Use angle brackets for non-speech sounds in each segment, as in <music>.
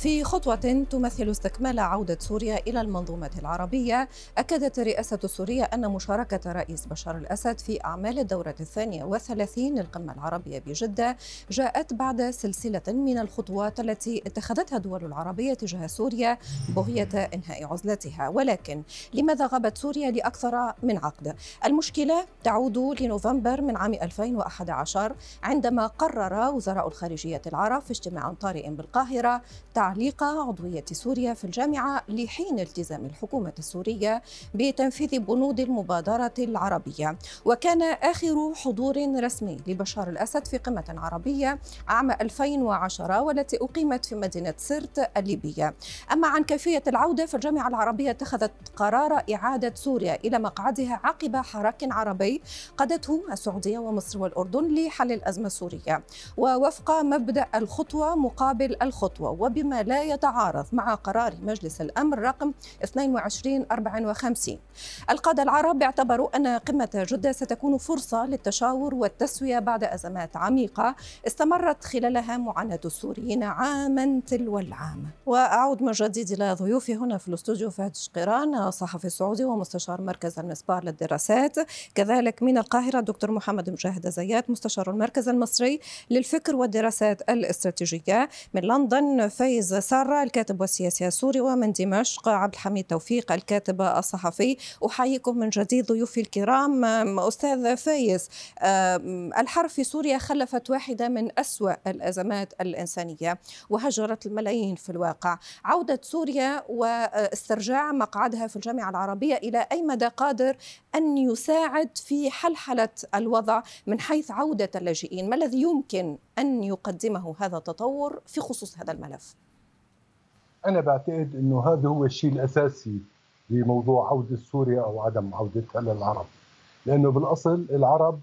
في خطوة تمثل استكمال عودة سوريا إلى المنظومة العربية أكدت الرئاسة السورية أن مشاركة رئيس بشار الأسد في أعمال الدورة الثانية والثلاثين للقمة العربية بجدة جاءت بعد سلسلة من الخطوات التي اتخذتها الدول العربية تجاه سوريا بغية إنهاء عزلتها ولكن لماذا غابت سوريا لأكثر من عقد؟ المشكلة تعود لنوفمبر من عام 2011 عندما قرر وزراء الخارجية العرب في اجتماع طارئ بالقاهرة تعليق عضوية سوريا في الجامعة لحين التزام الحكومة السورية بتنفيذ بنود المبادرة العربية. وكان آخر حضور رسمي لبشار الأسد في قمة عربية عام 2010 والتي أقيمت في مدينة سرت الليبية. أما عن كيفية العودة فالجامعة العربية اتخذت قرار إعادة سوريا إلى مقعدها عقب حراك عربي قادته السعودية ومصر والأردن لحل الأزمة السورية. ووفق مبدأ الخطوة مقابل الخطوة وبما لا يتعارض مع قرار مجلس الأمر رقم 2254 القادة العرب اعتبروا أن قمة جدة ستكون فرصة للتشاور والتسوية بعد أزمات عميقة استمرت خلالها معاناة السوريين عاما تلو العام. وأعود من جديد إلى ضيوفي هنا في الاستوديو فهد شقيران صحفي سعودي ومستشار مركز المسبار للدراسات. كذلك من القاهرة دكتور محمد مجاهد زيات مستشار المركز المصري للفكر والدراسات الاستراتيجية. من لندن فايز سارة الكاتب والسياسي السوري ومن دمشق عبد الحميد توفيق الكاتب الصحفي. أحييكم من جديد ضيوفي الكرام. أستاذ فايز الحرب في سوريا خلفت واحدة من أسوأ الأزمات الإنسانية وهجرت الملايين في الواقع. عودة سوريا واسترجاع مقعدها في الجامعة العربية إلى أي مدى قادر أن يساعد في حلحلة الوضع من حيث عودة اللاجئين؟ ما الذي يمكن أن يقدمه هذا التطور في خصوص هذا الملف؟ أنا بعتقد إنه هذا هو الشيء الأساسي لموضوع عودة سوريا أو عدم عودتها للعرب لأنه بالأصل العرب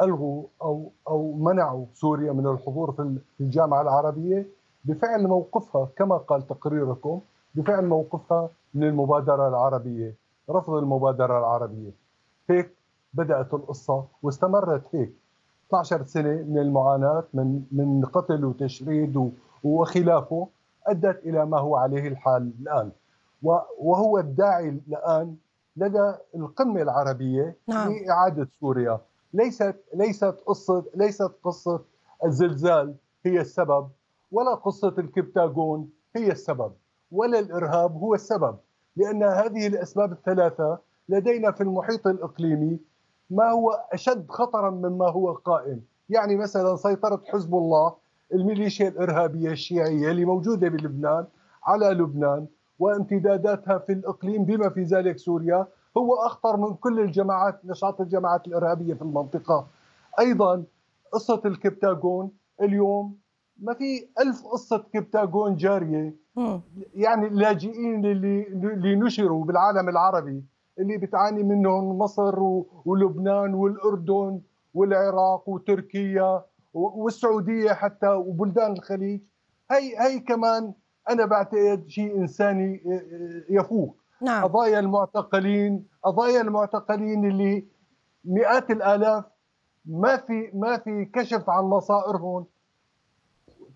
ألغوا أو أو منعوا سوريا من الحضور في الجامعة العربية بفعل موقفها كما قال تقريركم بفعل موقفها من المبادره العربية رفض المبادرة العربية. هيك بدأت القصة واستمرت هيك. 12 سنة من المعاناة من من قتل وتشريد وخلافه. أدت إلى ما هو عليه الحال الآن. وهو الداعي الآن لدى القمة العربية نعم. لاعاده سوريا. ليست ليست قصة ليست قصة الزلزال هي السبب ولا قصة الكبتاغون هي السبب ولا الإرهاب هو السبب. لأن هذه الأسباب الثلاثة لدينا في المحيط الإقليمي ما هو أشد خطرا مما هو قائم. يعني مثلا سيطرة حزب الله الميليشيا الإرهابية الشيعية اللي موجودة بلبنان على لبنان وامتداداتها في الإقليم بما في ذلك سوريا هو أخطر من كل الجماعات نشاط الجماعات الإرهابية في المنطقة. أيضا قصة الكبتاغون اليوم ما في ألف قصة كبتاغون جارية. يعني اللاجئين اللي اللي نشروا بالعالم العربي اللي بتعاني منهم مصر ولبنان والأردن والعراق وتركيا. والسعودية حتى وبلدان الخليج. هي هي كمان أنا بعتقد شيء إنساني آه، آه، يفوق. نعم. قضايا المعتقلين قضايا المعتقلين اللي مئات الآلاف ما في ما في كشف عن مصائرهم.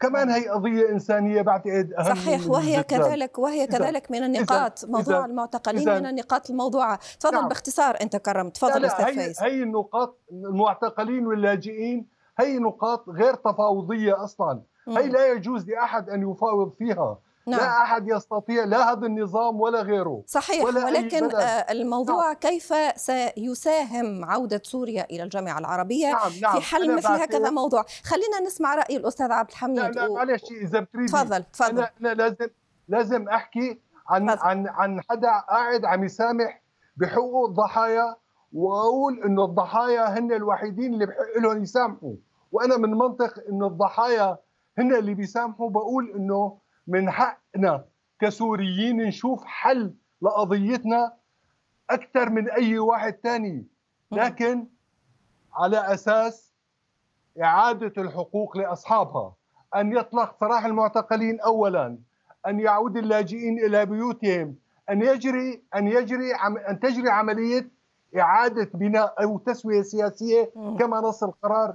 كمان هي قضية إنسانية بعتقد أهم صحيح. وهي كذلك وهي كذلك من النقاط موضوع إذا. المعتقلين إذا. من النقاط الموضوعة. تفضل نعم. باختصار أنت كرمت. تفضل أستاذ فايز. هي النقاط المعتقلين واللاجئين هي نقاط غير تفاوضية أصلا مم. هي لا يجوز لأحد أن يفاوض فيها نعم. لا أحد يستطيع لا هذا النظام ولا غيره صحيح ولا ولكن آه، الموضوع نعم. كيف سيساهم عودة سوريا إلى الجامعة العربية نعم. نعم. في حل مثل هكذا موضوع خلينا نسمع رأي الأستاذ عبد الحميد لا لا معلش إذا بتريدي تفضل تفضل أنا, أنا لازم لازم أحكي عن فضل. عن عن حدا قاعد عم يسامح بحقوق الضحايا واقول إنه الضحايا هن الوحيدين اللي بحق لهم يسامحوا. وأنا من منطق إنه الضحايا هن اللي بيسامحوا بقول إنه من حقنا كسوريين نشوف حل لقضيتنا أكثر من أي واحد ثاني لكن على أساس إعادة الحقوق لأصحابها أن يطلق سراح المعتقلين اولا أن يعود اللاجئين إلى بيوتهم أن يجري أن يجري أن تجري عملية إعادة بناء أو تسوية سياسية كما نص القرار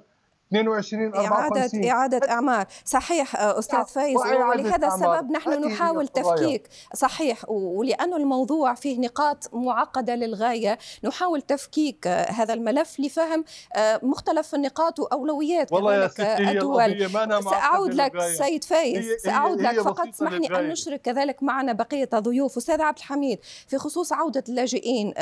22 إعادة إعادة أعمار. صحيح آه، أستاذ فايز ولهذا السبب نحن نحاول تفكيك. صحيح ولأن الموضوع فيه نقاط معقدة للغاية نحاول تفكيك آه، هذا الملف لفهم آه، مختلف النقاط وأولويات والله يا ستي الدول سأعود لك سيد فايز سأعود لك فقط. اسمحني أن نشرك كذلك معنا بقية الضيوف أستاذ عبد الحميد في خصوص عودة اللاجئين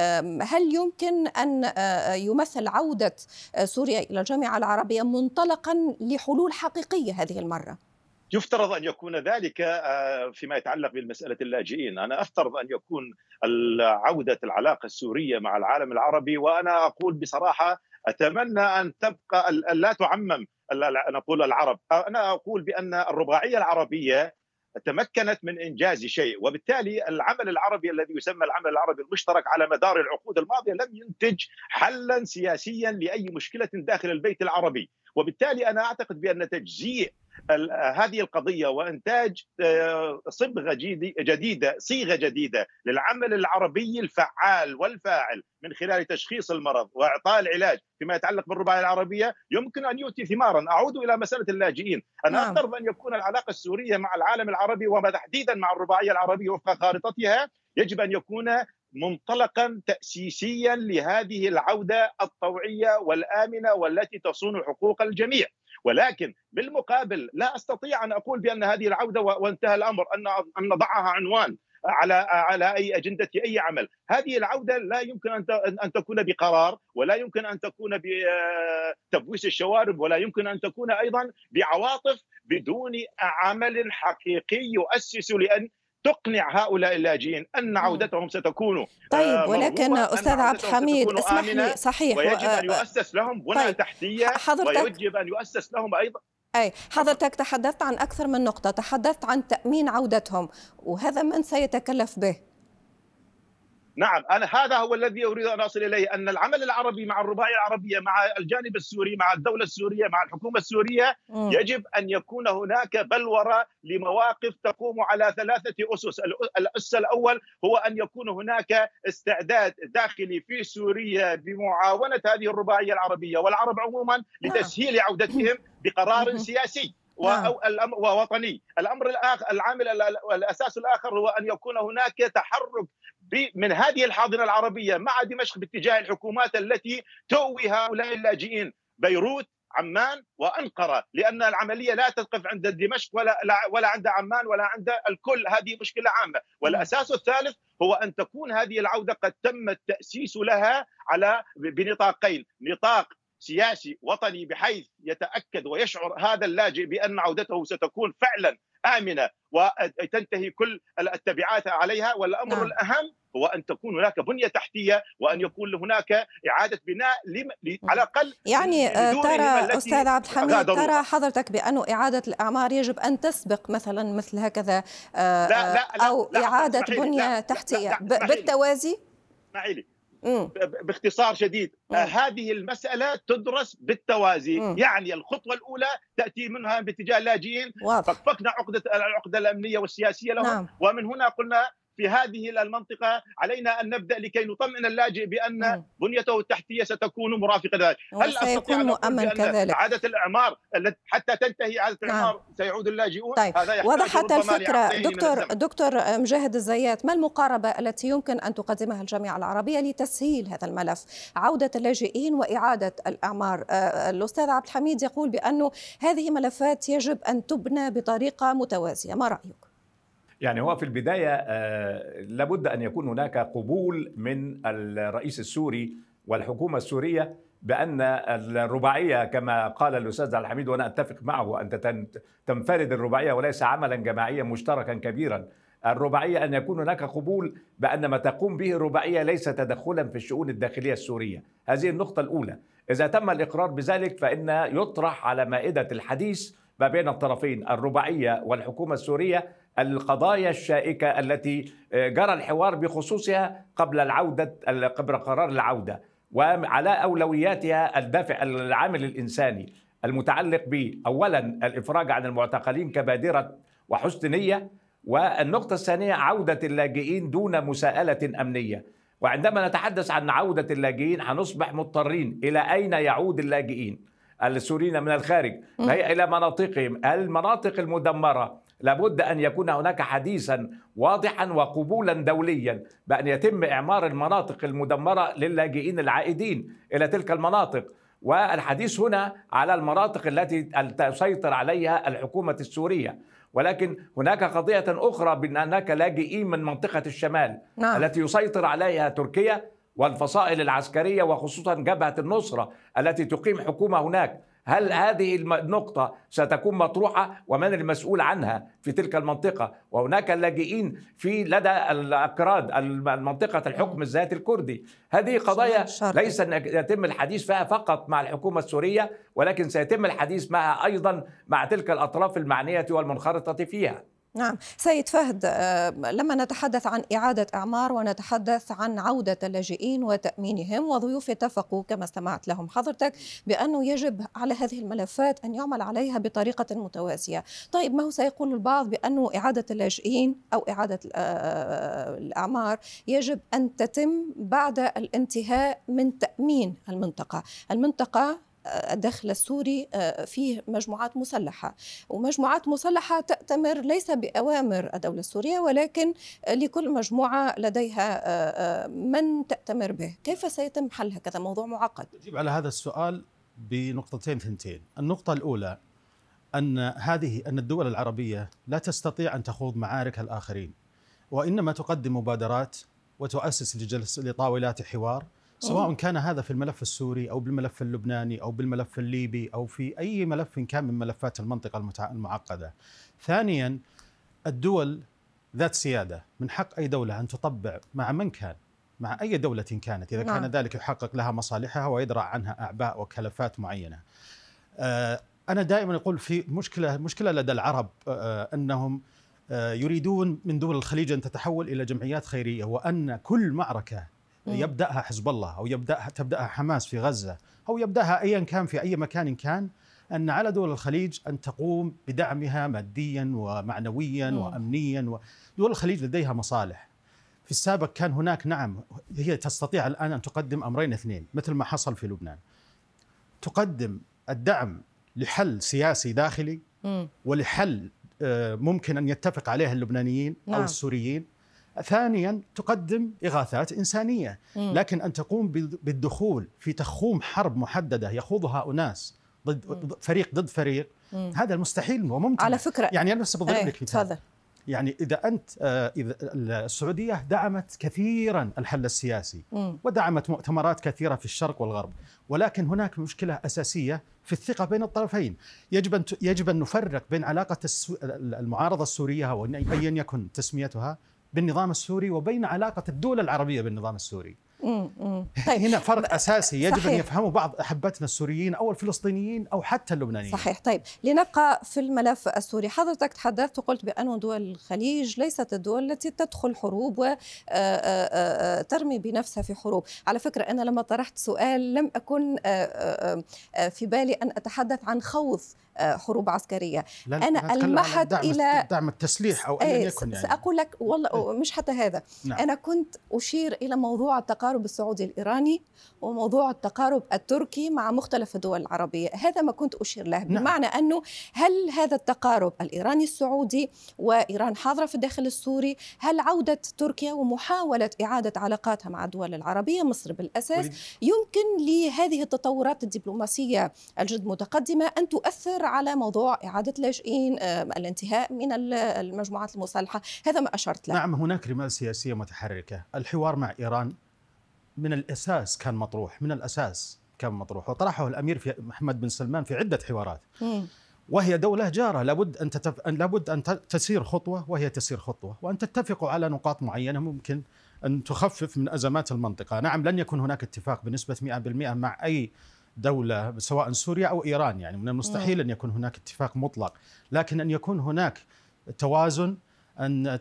هل يمكن أن يمثل عودة سوريا إلى الجامعة العربية منطلقا لحلول حقيقية هذه المرة. يفترض أن يكون ذلك آه، فيما يتعلق بمساله اللاجئين، أنا أفترض أن يكون عوده العلاقة السورية مع العالم العربي وأنا أقول بصراحة أتمنى أن تبقى لا تعمم نقول العرب، أنا أقول بأن الرباعية العربية تمكنت من إنجاز شيء وبالتالي العمل العربي الذي يسمى العمل العربي المشترك على مدار العقود الماضية لم ينتج حلا سياسيا لأي مشكلة داخل البيت العربي. وبالتالي أنا أعتقد بأن تجزيء هذه القضية وإنتاج آه، صبغة جديدة صيغة جديدة للعمل العربي الفعال والفاعل من خلال تشخيص المرض وإعطاء العلاج فيما يتعلق بالرباعية العربية يمكن أن يؤتي ثمارا. أعود إلى مسألة اللاجئين. أنا نعم. افترض ان يكون العلاقة السورية مع العالم العربي وتحديدا مع الرباعية العربية وفق خارطتها؟ يجب أن يكون منطلقا تاسيسيا لهذه العودة الطوعية والآمنة والتي تصون حقوق الجميع. ولكن بالمقابل لا أستطيع أن أقول بأن هذه العودة وانتهى الأمر ان أن نضعها عنوان على على أي أجندة أي عمل، هذه العودة لا يمكن أن أن تكون بقرار ولا يمكن أن تكون بتبويس الشوارب ولا يمكن أن تكون أيضا بعواطف بدون عمل حقيقي يؤسس لأن تقنع هؤلاء اللاجئين أن عودتهم ستكون طيب آه، ولكن أستاذ عبد الحميد اسمح لي صحيح ويجب أن يؤسس لهم بنى طيب تحتية ويجب أن يؤسس لهم أيضا. أي حضرتك تحدثت عن أكثر من نقطة تحدثت عن تأمين عودتهم وهذا من سيتكلف به؟ نعم أنا هذا هو الذي أريد أن أصل إليه أن العمل العربي مع الرباعيه العربية مع الجانب السوري مع الدولة السورية مع الحكومة السورية م. يجب أن يكون هناك بلورة لمواقف تقوم على ثلاثة أسس الاسس الأول هو أن يكون هناك استعداد داخلي في سوريا بمعاونه هذه الرباعية العربية والعرب عموما نعم. لتسهيل عودتهم بقرار سياسي ووطني نعم. الأمر الآخر العامل الأساس الآخر هو أن يكون هناك تحرك من هذه الحاضنة العربية مع دمشق باتجاه الحكومات التي تؤوي هؤلاء اللاجئين. بيروت عمان وأنقرة لأن العملية لا تقف عند دمشق ولا ولا عند عمان ولا عند الكل. هذه مشكلة عامة. والأساس الثالث هو أن تكون هذه العودة قد تم التأسيس لها على بنطاقين. نطاق سياسي وطني بحيث يتأكد ويشعر هذا اللاجئ بأن عودته ستكون فعلا آمنة وتنتهي كل التبعات عليها والامر نعم. الأهم هو أن تكون هناك بنية تحتية وأن يكون هناك إعادة بناء لم... على الأقل يعني آه، ترى أستاذ عبد الحميد ترى حضرتك بانه إعادة الأعمار يجب أن تسبق مثلا مثل هكذا آه، لا لا لا أو لا إعادة بنية تحتية. بالتوازي؟ اسمحي لي. باختصار شديد مم. هذه المسألة تدرس بالتوازي مم. يعني الخطوة الأولى تأتي منها باتجاه اللاجئين فكفكنا عقدة العقدة الأمنية والسياسية لهم نعم. ومن هنا قلنا في هذه المنطقة علينا أن نبدأ لكي نطمئن اللاجئ بأن بنيته التحتية ستكون مرافقة ذلك. هل أستطيع أن مؤمن كذلك. إعادة الإعمار حتى تنتهي إعادة نعم. الإعمار سيعود اللاجئون؟ طيب. هذا وضحت الفكرة. دكتور دكتور مجاهد الزيات ما المقاربة التي يمكن أن تقدمها الجامعة العربية لتسهيل هذا الملف؟ عودة اللاجئين وإعادة الأعمار. آه، الأستاذ عبد الحميد يقول بأنه هذه ملفات يجب أن تبنى بطريقة متوازية. ما رأيك؟ يعني هو في البداية آه، لابد أن يكون هناك قبول من الرئيس السوري والحكومة السورية بأن الرباعية كما قال الأستاذ عبد الحميد وأنا أتفق معه أن تنفرد الرباعية وليس عملا جماعيا مشتركا كبيرا. الرباعية أن يكون هناك قبول بأن ما تقوم به الرباعية ليس تدخلا في الشؤون الداخلية السورية. هذه النقطة الأولى. إذا تم الإقرار بذلك فإن يطرح على مائدة الحديث ما بين الطرفين الرباعية والحكومة السورية القضايا الشائكة التي آه، جرى الحوار بخصوصها قبل العودة قبل قرار العودة وعلى أولوياتها الدافع العامل الإنساني المتعلق بأولا الإفراج عن المعتقلين كبادرة وحسن نية والنقطة الثانية عودة اللاجئين دون مساءلة أمنية. وعندما نتحدث عن عودة اللاجئين هنصبح مضطرين إلى أين يعود اللاجئين السوريين من الخارج؟ هي إلى مناطقهم. المناطق المدمرة لابد أن يكون هناك حديثا واضحا وقبولا دوليا بأن يتم إعمار المناطق المدمرة للاجئين العائدين إلى تلك المناطق. والحديث هنا على المناطق التي تسيطر عليها الحكومة السورية. ولكن هناك قضية أخرى بأن هناك لاجئين من منطقة الشمال نعم. التي يسيطر عليها تركيا والفصائل العسكرية وخصوصا جبهة النصرة التي تقيم حكومة هناك. هل هذه النقطة ستكون مطروحة ومن المسؤول عنها في تلك المنطقة؟ وهناك اللاجئين في لدى الأكراد المنطقة الحكم الذاتي الكردي. هذه قضايا ليس أن يتم الحديث فيها فقط مع الحكومة السورية ولكن سيتم الحديث معها أيضا مع تلك الأطراف المعنية والمنخرطة فيها. نعم. سيد فهد آه، لما نتحدث عن إعادة إعمار ونتحدث عن عودة اللاجئين وتأمينهم وضيوف اتفقوا كما استمعت لهم حضرتك بأنه يجب على هذه الملفات أن يعمل عليها بطريقة متوازية. طيب ما هو سيقول البعض بأنه إعادة اللاجئين أو إعادة آه، الأعمار يجب أن تتم بعد الانتهاء من تأمين المنطقة؟ المنطقة الداخل السوري آه، فيه مجموعات مسلحة. ومجموعات مسلحة تأتمر ليس بأوامر الدولة السورية ولكن لكل مجموعة لديها آه، آه، من تأتمر به. كيف سيتم حل هكذا موضوع معقد؟ أجيب على هذا السؤال بنقطتين ثنتين. النقطة الأولى أن هذه أن الدول العربية لا تستطيع أن تخوض معارك الآخرين وإنما تقدم مبادرات وتؤسس لجلس لطاولات حوار سواء كان هذا في الملف السوري أو بالملف اللبناني أو بالملف الليبي أو في أي ملف كان من ملفات المنطقة المعقدة. ثانيا الدول ذات سيادة من حق أي دولة أن تطبع مع من كان مع أي دولة كانت إذا نعم. كان ذلك يحقق لها مصالحها ويدرع عنها أعباء وكلفات معينة. آه، أنا دائما أقول في مشكلة مشكلة لدى العرب آه، أنهم آه، يريدون من دول الخليج أن تتحول إلى جمعيات خيرية وأن كل معركة يبدأها حزب الله أو يبداها تبدأها حماس في غزة أو يبدأها ايا كان في أي مكان كان أن على دول الخليج أن تقوم بدعمها ماديا ومعنويا م. وامنيا دول الخليج لديها مصالح في السابق كان هناك نعم هي تستطيع الآن أن تقدم أمرين اثنين مثل ما حصل في لبنان تقدم الدعم لحل سياسي داخلي م. ولحل آه، ممكن أن يتفق عليه اللبنانيين نعم. أو السوريين ثانيا تقدم إغاثات إنسانية. لكن أن تقوم بالدخول في تخوم حرب محددة يخوضها أناس ضد فريق ضد فريق هذا المستحيل وممكن. على فكرة. يعني أنا بس بضرب لك مثال. يعني إذا أنت آه، إذا السعودية دعمت كثيرا الحل السياسي ودعمت مؤتمرات كثيرة في الشرق والغرب ولكن هناك مشكلة أساسية في الثقة بين الطرفين. يجب أن يجب أن نفرق بين علاقة المعارضة السورية أو ايا يكن تسميتها بالنظام السوري وبين علاقة الدول العربية بالنظام السوري طيب. هنا فرق أساسي يجب صحيح. ان يفهمه بعض أحبتنا السوريين أو الفلسطينيين أو حتى اللبنانيين. صحيح، طيب لنبقى في الملف السوري، حضرتك تحدثت وقلت بأن دول الخليج ليست الدول التي تدخل حروب وترمي آه، آه، آه، بنفسها في حروب، على فكرة أنا لما طرحت سؤال لم أكن في بالي أن أتحدث عن خوف حروب عسكرية. أنا ألمحت دعم إلى دعم التسليح أو ايا يكن يعني. سأقول لك والله مش حتى هذا. نعم. أنا كنت أشير إلى موضوع التقارب السعودي الإيراني وموضوع التقارب التركي مع مختلف الدول العربية. هذا ما كنت أشير له نعم. بمعنى أنه هل هذا التقارب الإيراني السعودي وإيران حاضرة في الداخل السوري هل عودة تركيا ومحاولة إعادة علاقاتها مع الدول العربية مصر بالأساس يمكن لهذه التطورات الدبلوماسية الجد متقدمة أن تؤثر على موضوع إعادة اللاجئين الانتهاء من المجموعات المسلحة. هذا ما أشرت له. نعم هناك رمال سياسية متحركة. الحوار مع إيران من الأساس كان مطروح من الأساس كان مطروح. وطرحه الأمير في محمد بن سلمان في عدة حوارات. وهي دولة جارة لابد أن تتف... لابد أن تسير خطوة وهي تسير خطوة. وأن تتفقوا على نقاط معينة ممكن أن تخفف من أزمات المنطقة. نعم لن يكون هناك اتفاق بنسبة 100% مع أي دولة سواء سوريا أو إيران يعني من المستحيل أن يكون هناك اتفاق مطلق لكن أن يكون هناك توازن أن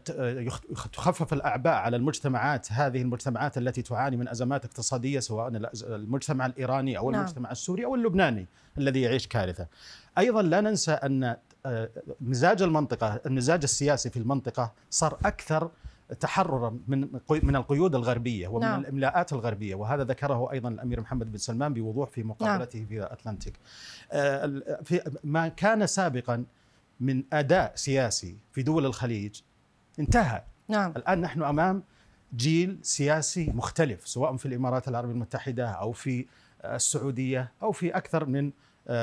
تخفف الأعباء على المجتمعات هذه المجتمعات التي تعاني من أزمات اقتصادية سواء المجتمع الإيراني أو نعم. المجتمع السوري أو اللبناني الذي يعيش كارثة. أيضا لا ننسى أن آه، مزاج المنطقة، المزاج السياسي في المنطقة صار أكثر تحررا من من القيود الغربية ومن نعم. الإملاءات الغربية وهذا ذكره أيضا الأمير محمد بن سلمان بوضوح في مقابلته نعم. في اتلانتيك آه، في ما كان سابقا من أداء سياسي في دول الخليج انتهى نعم الآن نحن أمام جيل سياسي مختلف سواء في الإمارات العربية المتحدة أو في السعودية أو في أكثر من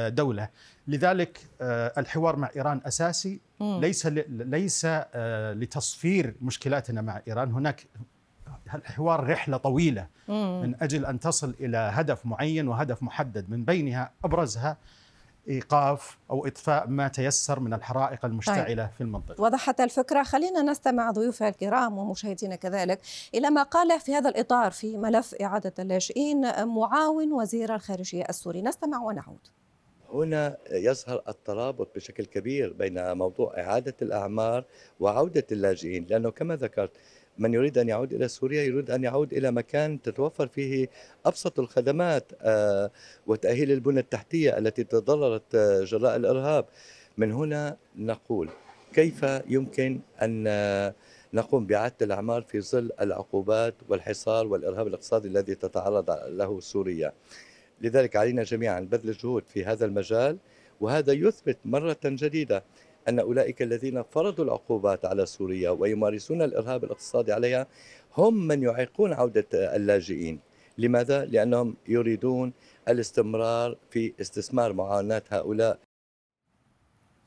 دولة. لذلك آه، الحوار مع إيران أساسي. ليس ليس آه، لتصفير مشكلاتنا مع إيران. هناك الحوار رحلة طويلة. من أجل أن تصل إلى هدف معين وهدف محدد. من بينها أبرزها إيقاف أو إطفاء ما تيسر من الحرائق المشتعلة في المنطقة. وضحت الفكرة. خلينا نستمع ضيوفها الكرام ومشاهدينا كذلك إلى ما قال في هذا الإطار في ملف إعادة اللاجئين معاون وزير الخارجية السوري. نستمع ونعود. هنا يظهر الترابط بشكل كبير بين موضوع إعادة الأعمار وعودة اللاجئين لأنه كما ذكرت من يريد أن يعود إلى سوريا يريد أن يعود إلى مكان تتوفر فيه أبسط الخدمات آه، وتأهيل البنى التحتية التي تضررت آه، جراء الإرهاب. من هنا نقول كيف يمكن أن آه، نقوم بإعادة الأعمار في ظل العقوبات والحصار والإرهاب الاقتصادي الذي تتعرض له سوريا؟ لذلك علينا جميعا بذل جهود في هذا المجال وهذا يثبت مرة جديدة أن أولئك الذين فرضوا العقوبات على سوريا ويمارسون الإرهاب الاقتصادي عليها هم من يعيقون عودة اللاجئين لماذا؟ لأنهم يريدون الاستمرار في استثمار معاناة هؤلاء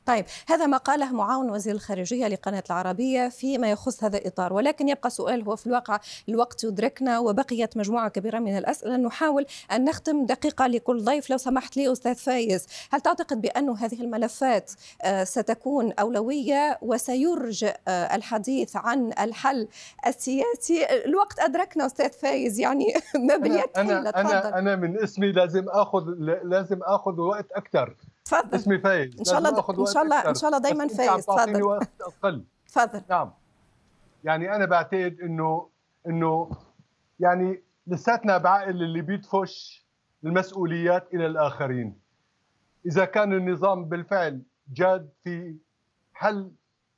طيب هذا ما قاله معاون وزير الخارجية لقناة العربية فيما يخص هذا الإطار ولكن يبقى سؤال هو في الواقع الوقت يدركنا وبقيت مجموعة كبيرة من الأسئلة نحاول أن نختم دقيقة لكل ضيف لو سمحت لي أستاذ فايز. هل تعتقد بأن هذه الملفات آه، ستكون أولوية وسيرجئ آه، الحديث عن الحل السياسي؟ الوقت أدركنا أستاذ فايز يعني <laughs> ما باليد حيلة أنا تفضل. أنا من اسمي لازم آخذ لازم آخذ وقت أكثر. تفضل. اسمي فايز. إن شاء الله وقت شاء الله. إن شاء الله دايما فايز. تفضل. وقت أقل. تفضل. نعم. يعني أنا بعتقد انه انه يعني لساتنا بعقل اللي بيدفش المسؤوليات إلى الآخرين. إذا كان النظام بالفعل جاد في حل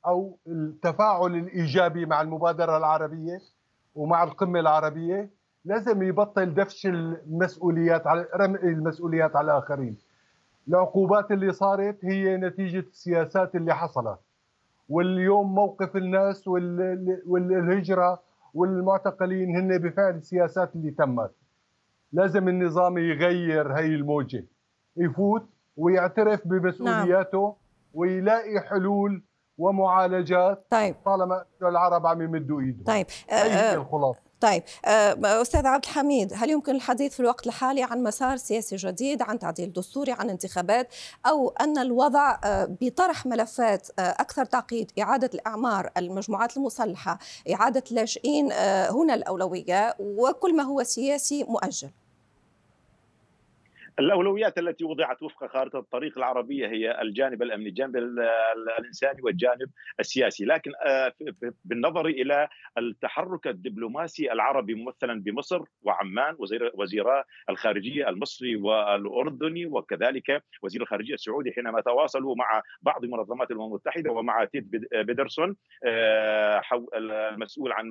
أو التفاعل الإيجابي مع المبادرة العربية ومع القمة العربية لازم يبطل دفش المسؤوليات على رمي المسؤوليات على الآخرين. العقوبات اللي صارت هي نتيجة السياسات اللي حصلت. واليوم موقف الناس وال- والهجرة والمعتقلين هن بفعل السياسات اللي تمت. لازم النظام يغير هي الموجة. يفوت ويعترف بمسؤولياته ويلاقي حلول ومعالجات طيب. طالما العرب عم يمدوا ايدهم طيب. آه، آه، الخلاصة. طيب آه، أستاذ عبد الحميد هل يمكن الحديث في الوقت الحالي عن مسار سياسي جديد عن تعديل دستوري عن انتخابات أو أن الوضع آه، بطرح ملفات آه، أكثر تعقيد إعادة الأعمار المجموعات المسلحة إعادة اللاجئين هنا الأولوية وكل ما هو سياسي مؤجل؟ الأولويات التي وضعت وفق خارطة الطريق العربية هي الجانب الأمني، الجانب ال- ال- الإنساني والجانب السياسي، لكن آه، بالنظر إلى التحرك الدبلوماسي العربي ممثلا بمصر وعمان وزير وزيرا الخارجية المصري والأردني وكذلك وزير الخارجية السعودي حينما تواصلوا مع بعض منظمات الأمم المتحدة ومع تيت بيد- بيدرسون آه، المسؤول عن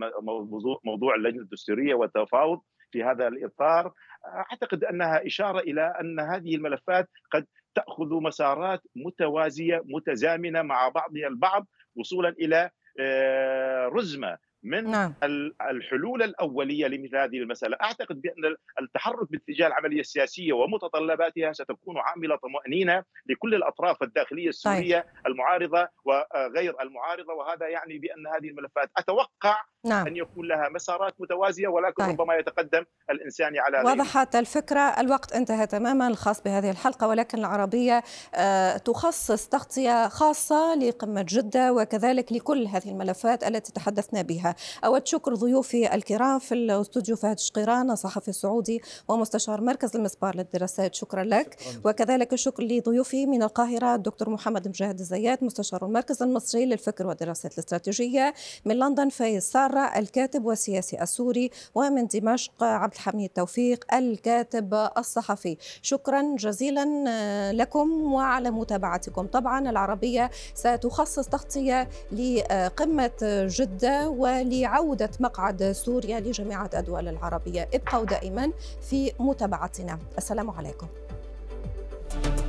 موضوع اللجنة الدستورية والتفاوض في هذا الإطار. أعتقد أنها إشارة إلى أن هذه الملفات قد تأخذ مسارات متوازية متزامنة مع بعضها البعض وصولا إلى آه، رزمة. من نعم. ال- الحلول الأولية لمثل هذه المسألة، أعتقد بأن التحرك باتجاه العملية السياسية ومتطلباتها ستكون عاملة طمأنينة لكل الأطراف الداخلية السورية المعارضة وغير المعارضة. وهذا يعني بأن هذه الملفات أتوقع نعم. أن يكون لها مسارات متوازية ولكن طيب. ربما يتقدم الانساني على غيره. وضحت الفكرة. الوقت انتهى تماما الخاص بهذه الحلقة ولكن العربية آه، تخصص تغطية خاصة لقمة جدة وكذلك لكل هذه الملفات التي تحدثنا بها. أود شكر ضيوفي الكرام في الاستوديو فهد شقيران الصحفي السعودي ومستشار مركز المسبار للدراسات. شكرا لك. وكذلك الشكر لضيوفي من القاهرة الدكتور محمد مجاهد الزيات مستشار المركز المصري للفكر والدراسات الاستراتيجية من لندن فايز سارة الكاتب والسياسي السوري ومن دمشق عبد الحميد توفيق الكاتب الصحفي. شكرا جزيلا آه، لكم وعلى متابعتكم. طبعا العربية ستخصص تغطية لقمة جدة لعودة مقعد سوريا لجميع الدول العربية. ابقوا دائما في متابعتنا. السلام عليكم. thank you